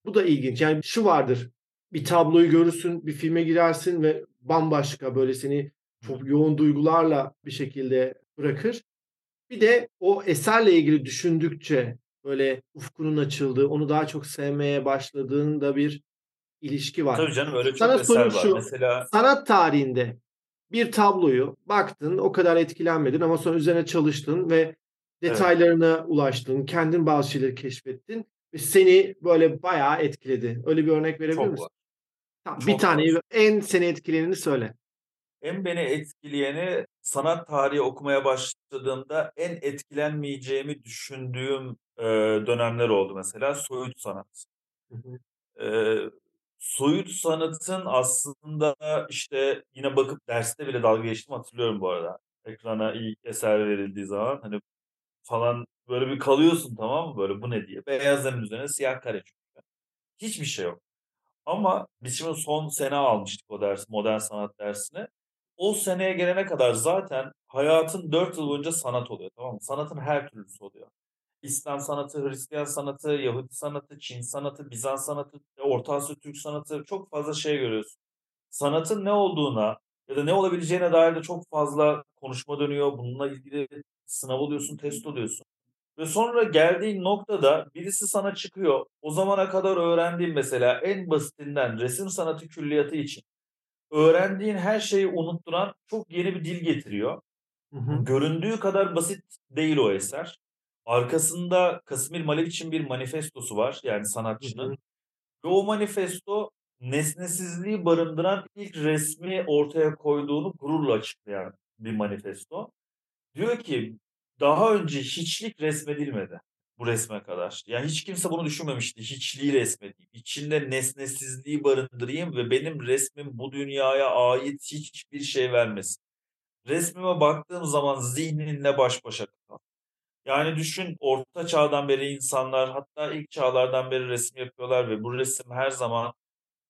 [SPEAKER 1] Bu da ilginç. Yani şu vardır. Bir tabloyu görürsün, bir filme girersin ve bambaşka böyle seni çok yoğun duygularla bir şekilde bırakır. Bir de o eserle ilgili düşündükçe böyle ufkunun açıldığı, onu daha çok sevmeye başladığında bir ilişki var.
[SPEAKER 2] Tabii canım öyle çok
[SPEAKER 1] Sana
[SPEAKER 2] eser var.
[SPEAKER 1] şu.
[SPEAKER 2] Mesela
[SPEAKER 1] Sanat tarihinde bir tabloyu baktın, o kadar etkilenmedin ama sonra üzerine çalıştın ve detaylarına ulaştın, kendin bazı şeyleri keşfettin ve seni böyle bayağı etkiledi. Öyle bir örnek verebilir
[SPEAKER 2] çok
[SPEAKER 1] misin?
[SPEAKER 2] var.
[SPEAKER 1] Tamam, bir
[SPEAKER 2] var.
[SPEAKER 1] en seni etkileyenini söyle.
[SPEAKER 2] En beni etkileyeni sanat tarihi okumaya başladığımda en etkilenmeyeceğimi düşündüğüm e, dönemler oldu mesela soyut sanat.
[SPEAKER 1] Hı hı.
[SPEAKER 2] Eee, soyut sanatın aslında işte yine bakıp derste bile dalga geçtiğimi hatırlıyorum bu arada. Ekrana ilk eser verildiği zaman hani falan böyle bir kalıyorsun tamam mı böyle bu ne diye. Beyaz zemin üzerine siyah kare çünkü. Hiçbir şey yok. Ama biz şimdi son sene almıştık o ders, modern sanat dersini. O seneye gelene kadar zaten hayatın dört yıl boyunca sanat oluyor tamam mı? Sanatın her türlüsü oluyor. İslam sanatı, Hristiyan sanatı, Yahudi sanatı, Çin sanatı, Bizans sanatı, Orta Asya Türk sanatı çok fazla şey görüyorsun. Sanatın ne olduğuna ya da ne olabileceğine dair de çok fazla konuşma dönüyor. Bununla ilgili sınav oluyorsun, test oluyorsun. Ve sonra geldiğin noktada birisi sana çıkıyor. O zamana kadar öğrendiğin mesela en basitinden resim sanatı külliyatı için öğrendiğin her şeyi unutturan çok yeni bir dil getiriyor.
[SPEAKER 1] Hı hı.
[SPEAKER 2] Göründüğü kadar basit değil o eser. Arkasında Kasimir Malevich'in bir manifestosu var yani sanatçının. Ve o manifesto nesnesizliği barındıran ilk resmi ortaya koyduğunu gururla açıklayan bir manifesto. Diyor ki daha önce hiçlik resmedilmedi bu resme kadar. Yani hiç kimse bunu düşünmemişti. Hiçliği resmedeyim. İçinde nesnesizliği barındırayım ve benim resmim bu dünyaya ait hiçbir şey vermesin. Resmime baktığım zaman zihninle baş başa kal. Yani düşün orta çağdan beri insanlar hatta ilk çağlardan beri resim yapıyorlar ve bu resim her zaman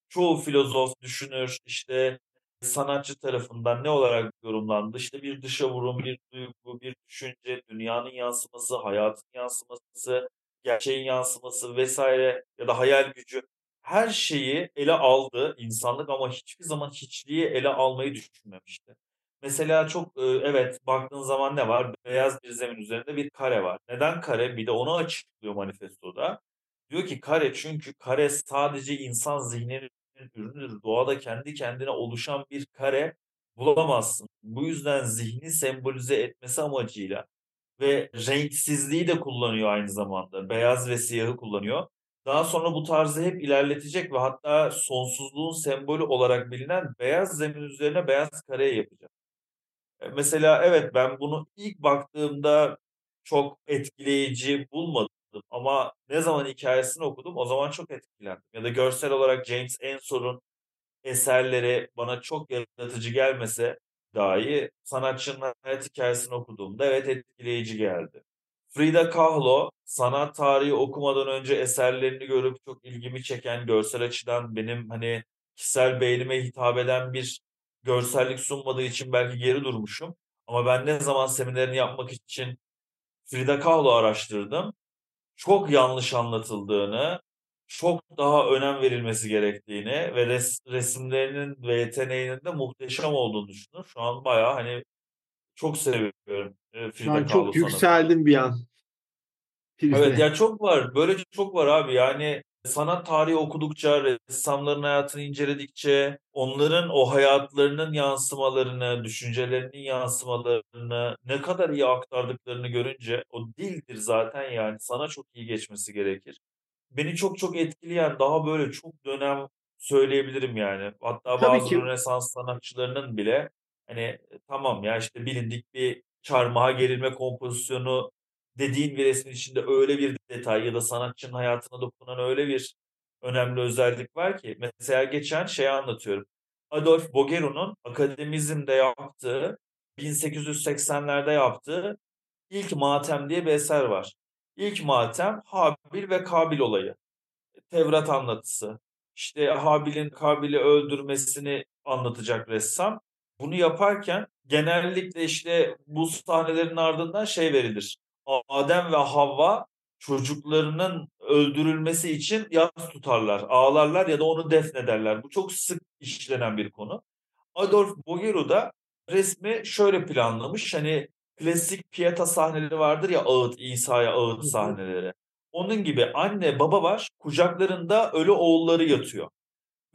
[SPEAKER 2] çoğu filozof, düşünür, işte sanatçı tarafından ne olarak yorumlandı? İşte bir dışa vurum, bir duygu, bir düşünce, dünyanın yansıması, hayatın yansıması, gerçeğin yansıması vesaire ya da hayal gücü her şeyi ele aldı insanlık ama hiçbir zaman hiçliği ele almayı düşünmemişti. Mesela çok e, evet baktığın zaman ne var? Beyaz bir zemin üzerinde bir kare var. Neden kare? Bir de onu açıklıyor manifestoda. Diyor ki kare çünkü kare sadece insan zihninin ürünüdür. Doğada kendi kendine oluşan bir kare bulamazsın. Bu yüzden zihni sembolize etmesi amacıyla ve renksizliği de kullanıyor aynı zamanda. Beyaz ve siyahı kullanıyor. Daha sonra bu tarzı hep ilerletecek ve hatta sonsuzluğun sembolü olarak bilinen beyaz zemin üzerine beyaz kare yapacak. E, Mesela evet ben bunu ilk baktığımda çok etkileyici bulmadım ama ne zaman hikayesini okudum o zaman çok etkilendim. Ya da görsel olarak James Ensor'un eserleri bana çok yaratıcı gelmese dahi sanatçının hayat hikayesini okuduğumda evet etkileyici geldi. Frida Kahlo sanat tarihi okumadan önce eserlerini görüp çok ilgimi çeken görsel açıdan benim hani kişisel beğenime hitap eden bir görsellik sunmadığı için belki geri durmuşum. Ama ben ne zaman seminerini yapmak için Frida Kahlo araştırdım. Çok yanlış anlatıldığını, çok daha önem verilmesi gerektiğini ve res, resimlerinin ve yeteneğinin de muhteşem olduğunu düşünüyorum. Şu an bayağı hani çok seviyorum e, Frida Kahlo
[SPEAKER 1] çok
[SPEAKER 2] sanatını.
[SPEAKER 1] yükseldim bir an.
[SPEAKER 2] Evet
[SPEAKER 1] Filmde.
[SPEAKER 2] ya çok var. Böyle çok var abi. Yani sanat tarihi okudukça, ressamların hayatını inceledikçe, onların o hayatlarının yansımalarını, düşüncelerinin yansımalarını ne kadar iyi aktardıklarını görünce o dildir zaten yani sana çok iyi geçmesi gerekir. Beni çok çok etkileyen daha böyle çok dönem söyleyebilirim yani. Hatta
[SPEAKER 1] Tabii
[SPEAKER 2] bazı
[SPEAKER 1] ki
[SPEAKER 2] Rönesans sanatçılarının bile hani tamam ya işte bilindik bir çarmıha gerilme kompozisyonu dediğin bir resmin içinde öyle bir detay ya da sanatçının hayatına dokunan öyle bir önemli özellik var ki. Mesela geçen şeyi anlatıyorum. Adolf Boggero'nun akademizmde yaptığı 1880'lerde yaptığı İlk Matem diye bir eser var. İlk Matem Habil ve Kabil olayı. Tevrat anlatısı. İşte Habil'in Kabil'i öldürmesini anlatacak ressam. Bunu yaparken genellikle işte bu sahnelerin ardından şey verilir. Adem ve Havva çocuklarının öldürülmesi için yas tutarlar, ağlarlar ya da onu defnederler. Bu çok sık işlenen bir konu. Adolf Bogero da resmi şöyle planlamış. Hani klasik Pieta sahneleri vardır ya ağıt, İsa'ya ağıt sahneleri. Onun gibi anne baba var, kucaklarında ölü oğulları yatıyor.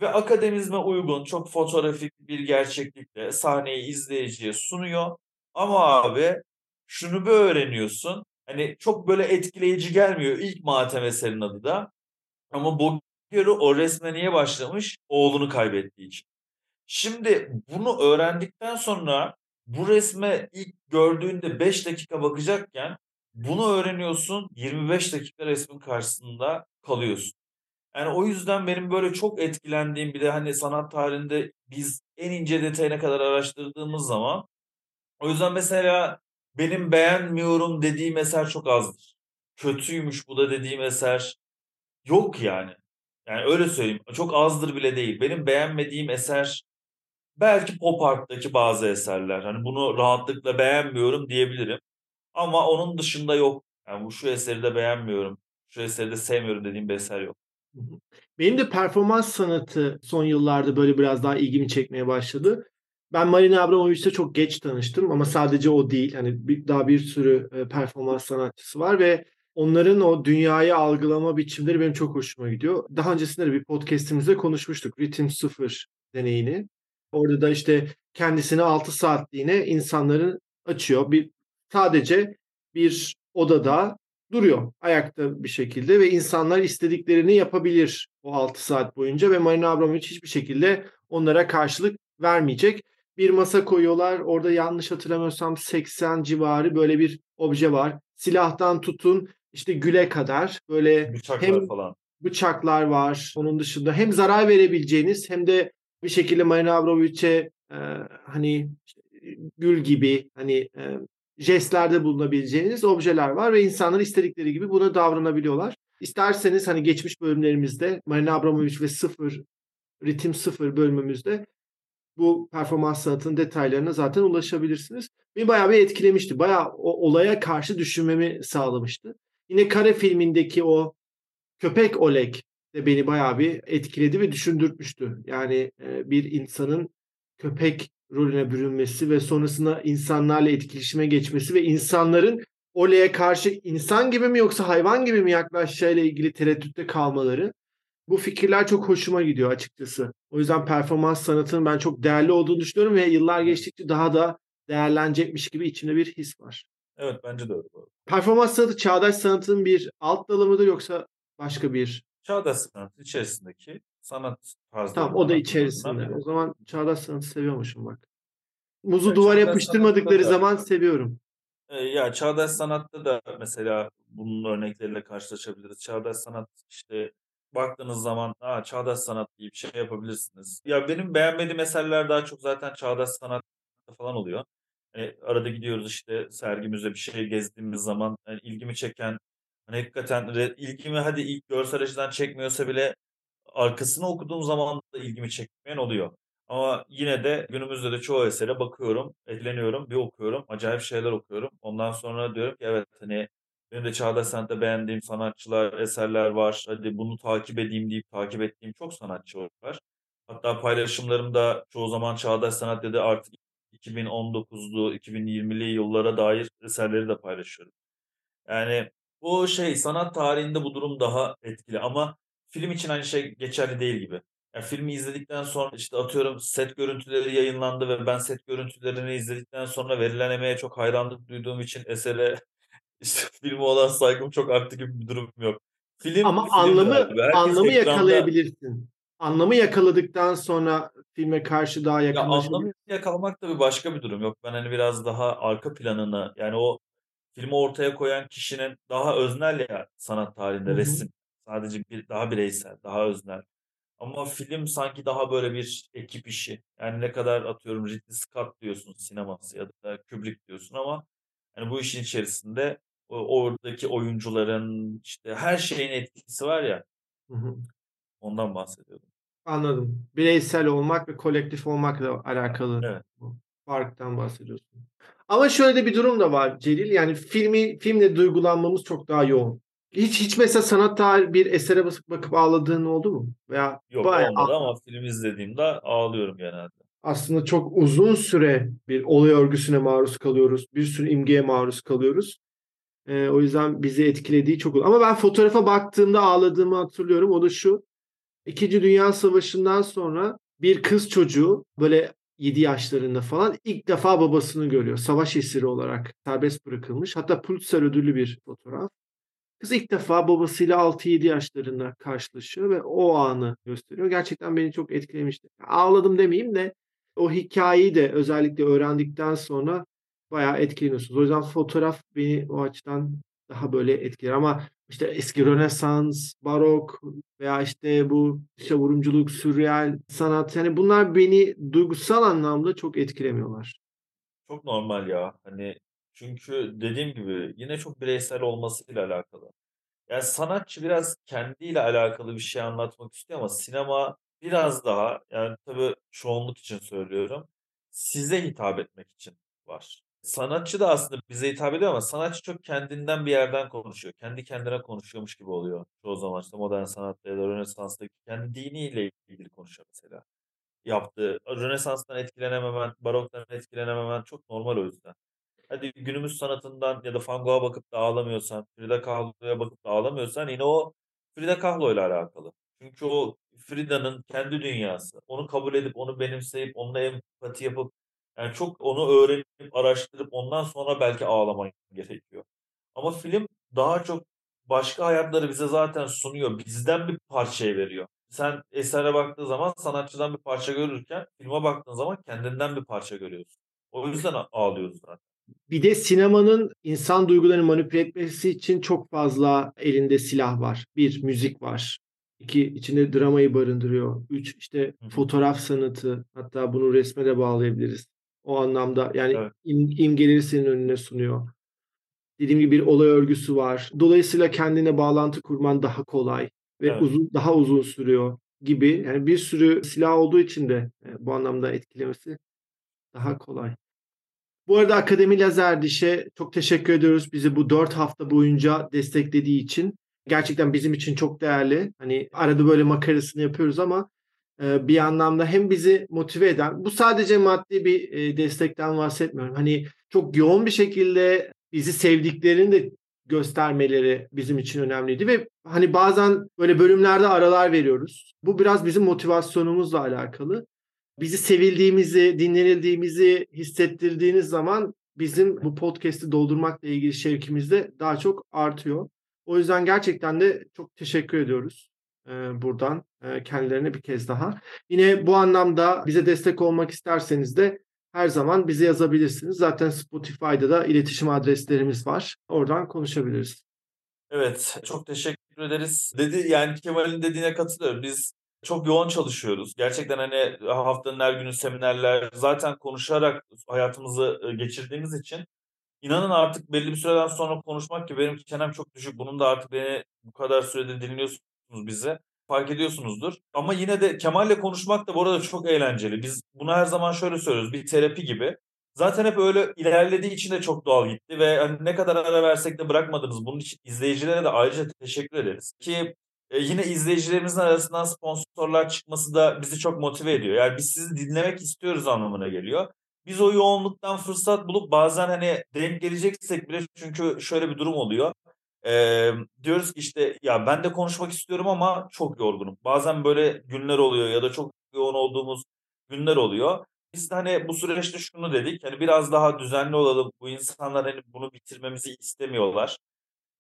[SPEAKER 2] Ve akademizme uygun, çok fotoğrafik bir gerçeklikle sahneyi izleyiciye sunuyor. Ama abi şunu bir öğreniyorsun. Hani çok böyle etkileyici gelmiyor ilk matem eserin adı da. Ama göre o resme niye başlamış? Oğlunu kaybettiği için. Şimdi bunu öğrendikten sonra bu resme ilk gördüğünde 5 dakika bakacakken bunu öğreniyorsun 25 dakika resmin karşısında kalıyorsun. Yani o yüzden benim böyle çok etkilendiğim bir de hani sanat tarihinde biz en ince detayına kadar araştırdığımız zaman o yüzden mesela benim beğenmiyorum dediğim eser çok azdır. Kötüymüş bu da dediğim eser yok yani. Yani öyle söyleyeyim. Çok azdır bile değil. Benim beğenmediğim eser belki pop art'taki bazı eserler. Hani bunu rahatlıkla beğenmiyorum diyebilirim. Ama onun dışında yok. Yani bu şu eseri de beğenmiyorum. Şu eseri de sevmiyorum dediğim bir eser yok.
[SPEAKER 1] Benim de performans sanatı son yıllarda böyle biraz daha ilgimi çekmeye başladı. Ben Marina Abramovich'le çok geç tanıştım ama sadece o değil. Hani bir, daha bir sürü e, performans sanatçısı var ve onların o dünyayı algılama biçimleri benim çok hoşuma gidiyor. Daha öncesinde de bir podcastimizde konuşmuştuk. Ritim Sıfır deneyini. Orada da işte kendisini 6 saatliğine insanların açıyor. Bir sadece bir odada duruyor ayakta bir şekilde ve insanlar istediklerini yapabilir o 6 saat boyunca ve Marina Abramovic hiçbir şekilde onlara karşılık vermeyecek. Bir masa koyuyorlar. Orada yanlış hatırlamıyorsam 80 civarı böyle bir obje var. Silahtan tutun işte güle kadar böyle
[SPEAKER 2] Bıçaklar
[SPEAKER 1] hem
[SPEAKER 2] falan.
[SPEAKER 1] bıçaklar var. Onun dışında hem zarar verebileceğiniz hem de bir şekilde Marina Abramovic'e e, hani işte, gül gibi hani e, jestlerde bulunabileceğiniz objeler var ve insanlar istedikleri gibi buna davranabiliyorlar. İsterseniz hani geçmiş bölümlerimizde Marina Abramovic ve sıfır ritim sıfır bölümümüzde bu performans sanatının detaylarına zaten ulaşabilirsiniz. Beni bayağı bir etkilemişti. Bayağı o olaya karşı düşünmemi sağlamıştı. Yine Kare filmindeki o köpek Oleg de beni bayağı bir etkiledi ve düşündürtmüştü. Yani e, bir insanın köpek rolüne bürünmesi ve sonrasında insanlarla etkileşime geçmesi ve insanların Oleg'e karşı insan gibi mi yoksa hayvan gibi mi yaklaşacağıyla ilgili tereddütte kalmaları bu fikirler çok hoşuma gidiyor açıkçası. O yüzden performans sanatının ben çok değerli olduğunu düşünüyorum ve yıllar geçtikçe daha da değerlenecekmiş gibi içimde bir his var.
[SPEAKER 2] Evet bence de öyle.
[SPEAKER 1] Performans sanatı çağdaş sanatın bir alt dalı mıdır yoksa başka bir?
[SPEAKER 2] Çağdaş sanat içerisindeki sanat tarzları.
[SPEAKER 1] Tamam o da içerisinde. O zaman çağdaş sanatı seviyormuşum bak. Muzu
[SPEAKER 2] Ya
[SPEAKER 1] duvara
[SPEAKER 2] çağdaş
[SPEAKER 1] yapıştırmadıkları
[SPEAKER 2] sanatta da-
[SPEAKER 1] zaman seviyorum.
[SPEAKER 2] Ee, ya çağdaş sanatta da mesela bunun örnekleriyle karşılaşabiliriz. Çağdaş sanat işte baktığınız zaman Aa, çağdaş sanat bir şey yapabilirsiniz. Ya benim beğenmediğim eserler daha çok zaten çağdaş sanat falan oluyor. Hani arada gidiyoruz işte sergimizde bir şey gezdiğimiz zaman hani ilgimi çeken hani hakikaten ilgimi hadi ilk görsel açıdan çekmiyorsa bile arkasını okuduğum zaman da ilgimi çekmeyen oluyor. Ama yine de günümüzde de çoğu esere bakıyorum, etkileniyorum, bir okuyorum, acayip şeyler okuyorum. Ondan sonra diyorum ki evet hani benim de çağdaş sanatta beğendiğim sanatçılar, eserler var. Hadi bunu takip edeyim deyip takip ettiğim çok sanatçı var. Hatta paylaşımlarımda çoğu zaman çağdaş sanat dedi artık 2019'lu, 2020'li yıllara dair eserleri de paylaşıyorum. Yani bu şey sanat tarihinde bu durum daha etkili ama film için aynı şey geçerli değil gibi. Yani filmi izledikten sonra işte atıyorum set görüntüleri yayınlandı ve ben set görüntülerini izledikten sonra verilen emeğe çok hayranlık duyduğum için esere işte filme olan saygım çok arttı gibi bir durum yok. Film
[SPEAKER 1] Ama
[SPEAKER 2] filmdir
[SPEAKER 1] anlamı anlamı
[SPEAKER 2] ekranda-
[SPEAKER 1] yakalayabilirsin. Anlamı yakaladıktan sonra filme karşı daha
[SPEAKER 2] Ya
[SPEAKER 1] yakınlaşabilirsin.
[SPEAKER 2] anlamı yakalamak da bir başka bir durum. Yok ben hani biraz daha arka planını yani o filmi ortaya koyan kişinin daha öznel ya sanat tarihinde
[SPEAKER 1] Hı hı.
[SPEAKER 2] resim. Sadece bir daha bireysel, daha öznel. Ama film sanki daha böyle bir ekip işi. Yani ne kadar atıyorum Ridley Scott diyorsun sineması ya da Kubrick diyorsun ama hani bu işin içerisinde oradaki oyuncuların işte her şeyin etkisi var ya
[SPEAKER 1] Hı hı.
[SPEAKER 2] ondan bahsediyordum.
[SPEAKER 1] Anladım. Bireysel olmak ve kolektif olmakla alakalı
[SPEAKER 2] Evet.
[SPEAKER 1] farktan bahsediyorsun. Ama şöyle de bir durum da var Celil. Yani filmi filmle duygulanmamız çok daha yoğun. Hiç hiç mesela sanat tarihi bir esere basıp bakıp ağladığın oldu mu? Veya
[SPEAKER 2] Yok
[SPEAKER 1] bayağı
[SPEAKER 2] olmadı ama film izlediğimde ağlıyorum genelde.
[SPEAKER 1] aslında çok uzun süre bir olay örgüsüne maruz kalıyoruz. Bir sürü imgeye maruz kalıyoruz. Ee, o yüzden bizi etkilediği çok oldu. Ama ben fotoğrafa baktığımda ağladığımı hatırlıyorum. O da şu. İkinci Dünya Savaşı'ndan sonra bir kız çocuğu böyle 7 yaşlarında falan ilk defa babasını görüyor. Savaş esiri olarak serbest bırakılmış. Hatta Pulitzer ödüllü bir fotoğraf. Kız ilk defa babasıyla 6-7 yaşlarında karşılaşıyor ve o anı gösteriyor. Gerçekten beni çok etkilemişti. Ağladım demeyeyim de o hikayeyi de özellikle öğrendikten sonra bayağı etkileniyorsunuz. O yüzden fotoğraf beni o açıdan daha böyle etkiler ama işte eski Rönesans, Barok veya işte bu dışa vurumculuk, sürreal sanat yani bunlar beni duygusal anlamda çok etkilemiyorlar.
[SPEAKER 2] Çok normal ya. Hani çünkü dediğim gibi yine çok bireysel olmasıyla alakalı. Yani sanatçı biraz kendiyle alakalı bir şey anlatmak istiyor ama sinema biraz daha yani tabii çoğunluk için söylüyorum. Size hitap etmek için var. Sanatçı da aslında bize hitap ediyor ama sanatçı çok kendinden bir yerden konuşuyor. Kendi kendine konuşuyormuş gibi oluyor çoğu zaman işte modern sanatta ya da Rönesans'taki kendi diniyle ilgili konuşuyor mesela. Yaptığı Rönesans'tan etkilenememen, Barok'tan etkilenememen çok normal o yüzden. Hadi günümüz sanatından ya da Van Gogh'a bakıp da ağlamıyorsan, Frida Kahlo'ya bakıp da ağlamıyorsan yine o Frida Kahlo ile alakalı. Çünkü o Frida'nın kendi dünyası. Onu kabul edip, onu benimseyip, onunla empati yapıp yani çok onu öğrenip, araştırıp ondan sonra belki ağlaman gerekiyor. Ama film daha çok başka hayatları bize zaten sunuyor. Bizden bir parçayı veriyor. Sen esere baktığın zaman sanatçıdan bir parça görürken filme baktığın zaman kendinden bir parça görüyorsun. O yüzden ağlıyoruz zaten.
[SPEAKER 1] Bir de sinemanın insan duygularını manipüle etmesi için çok fazla elinde silah var. Bir, müzik var. İki, içinde dramayı barındırıyor. Üç, işte
[SPEAKER 2] Hı
[SPEAKER 1] fotoğraf sanatı. Hatta bunu resme de bağlayabiliriz. O anlamda yani
[SPEAKER 2] Evet.
[SPEAKER 1] im- imgeleri senin önüne sunuyor. Dediğim gibi bir olay örgüsü var. Dolayısıyla kendine bağlantı kurman daha kolay ve
[SPEAKER 2] Evet.
[SPEAKER 1] uzun daha uzun sürüyor gibi. Yani bir sürü silah olduğu için de e, bu anlamda etkilemesi daha kolay. Bu arada Akademi Lazerdiş'e çok teşekkür ediyoruz. Bizi bu dört hafta boyunca desteklediği için. Gerçekten bizim için çok değerli. Hani arada böyle makarasını yapıyoruz ama bir anlamda hem bizi motive eden, bu sadece maddi bir destekten bahsetmiyorum. Hani çok yoğun bir şekilde bizi sevdiklerini de göstermeleri bizim için önemliydi ve hani bazen böyle bölümlerde aralar veriyoruz. Bu biraz bizim motivasyonumuzla alakalı bizi sevildiğimizi, dinlenildiğimizi hissettirdiğiniz zaman bizim bu podcast'i doldurmakla ilgili şevkimiz de daha çok artıyor. O yüzden gerçekten de çok teşekkür ediyoruz buradan kendilerine bir kez daha. Yine bu anlamda bize destek olmak isterseniz de her zaman bize yazabilirsiniz. Zaten Spotify'da da iletişim adreslerimiz var. Oradan konuşabiliriz.
[SPEAKER 2] Evet, çok teşekkür ederiz. Dedi yani Kemal'in dediğine katılıyorum. Biz çok yoğun çalışıyoruz. Gerçekten hani haftanın her günü seminerler zaten konuşarak hayatımızı geçirdiğimiz için inanın artık belli bir süreden sonra konuşmak ki benim çenem çok düşük. Bunun da artık beni bu kadar süredir dinliyorsunuz bizi. Fark ediyorsunuzdur. Ama yine de Kemal'le konuşmak da bu arada çok eğlenceli. Biz bunu her zaman şöyle söylüyoruz. Bir terapi gibi. Zaten hep öyle ilerlediği için de çok doğal gitti ve hani ne kadar ara versek de bırakmadınız. Bunun için izleyicilere de ayrıca teşekkür ederiz. Ki e, yine izleyicilerimizin arasından sponsorlar çıkması da bizi çok motive ediyor. Yani biz sizi dinlemek istiyoruz anlamına geliyor. Biz o yoğunluktan fırsat bulup bazen hani denk geleceksek bile çünkü şöyle bir durum oluyor. Ee, diyoruz ki işte ya ben de konuşmak istiyorum ama çok yorgunum. Bazen böyle günler oluyor ya da çok yoğun olduğumuz günler oluyor. Biz de hani bu süreçte şunu dedik. Hani biraz daha düzenli olalım. Bu insanlar hani bunu bitirmemizi istemiyorlar.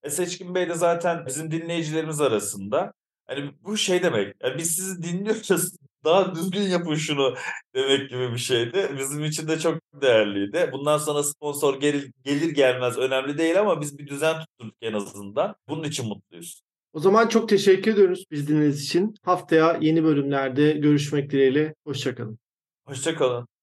[SPEAKER 2] E Seçkin Bey de zaten bizim dinleyicilerimiz arasında. Hani bu şey demek. Yani biz sizi dinliyoruz. Daha düzgün yapın şunu demek gibi bir şeydi. Bizim için de çok değerliydi. Bundan sonra sponsor gelir, gelir gelmez önemli değil ama biz bir düzen tutturduk en azından. Bunun için mutluyuz.
[SPEAKER 1] O zaman çok teşekkür ediyoruz biz dinlediğiniz için. Haftaya yeni bölümlerde görüşmek dileğiyle. Hoşçakalın.
[SPEAKER 2] Hoşçakalın.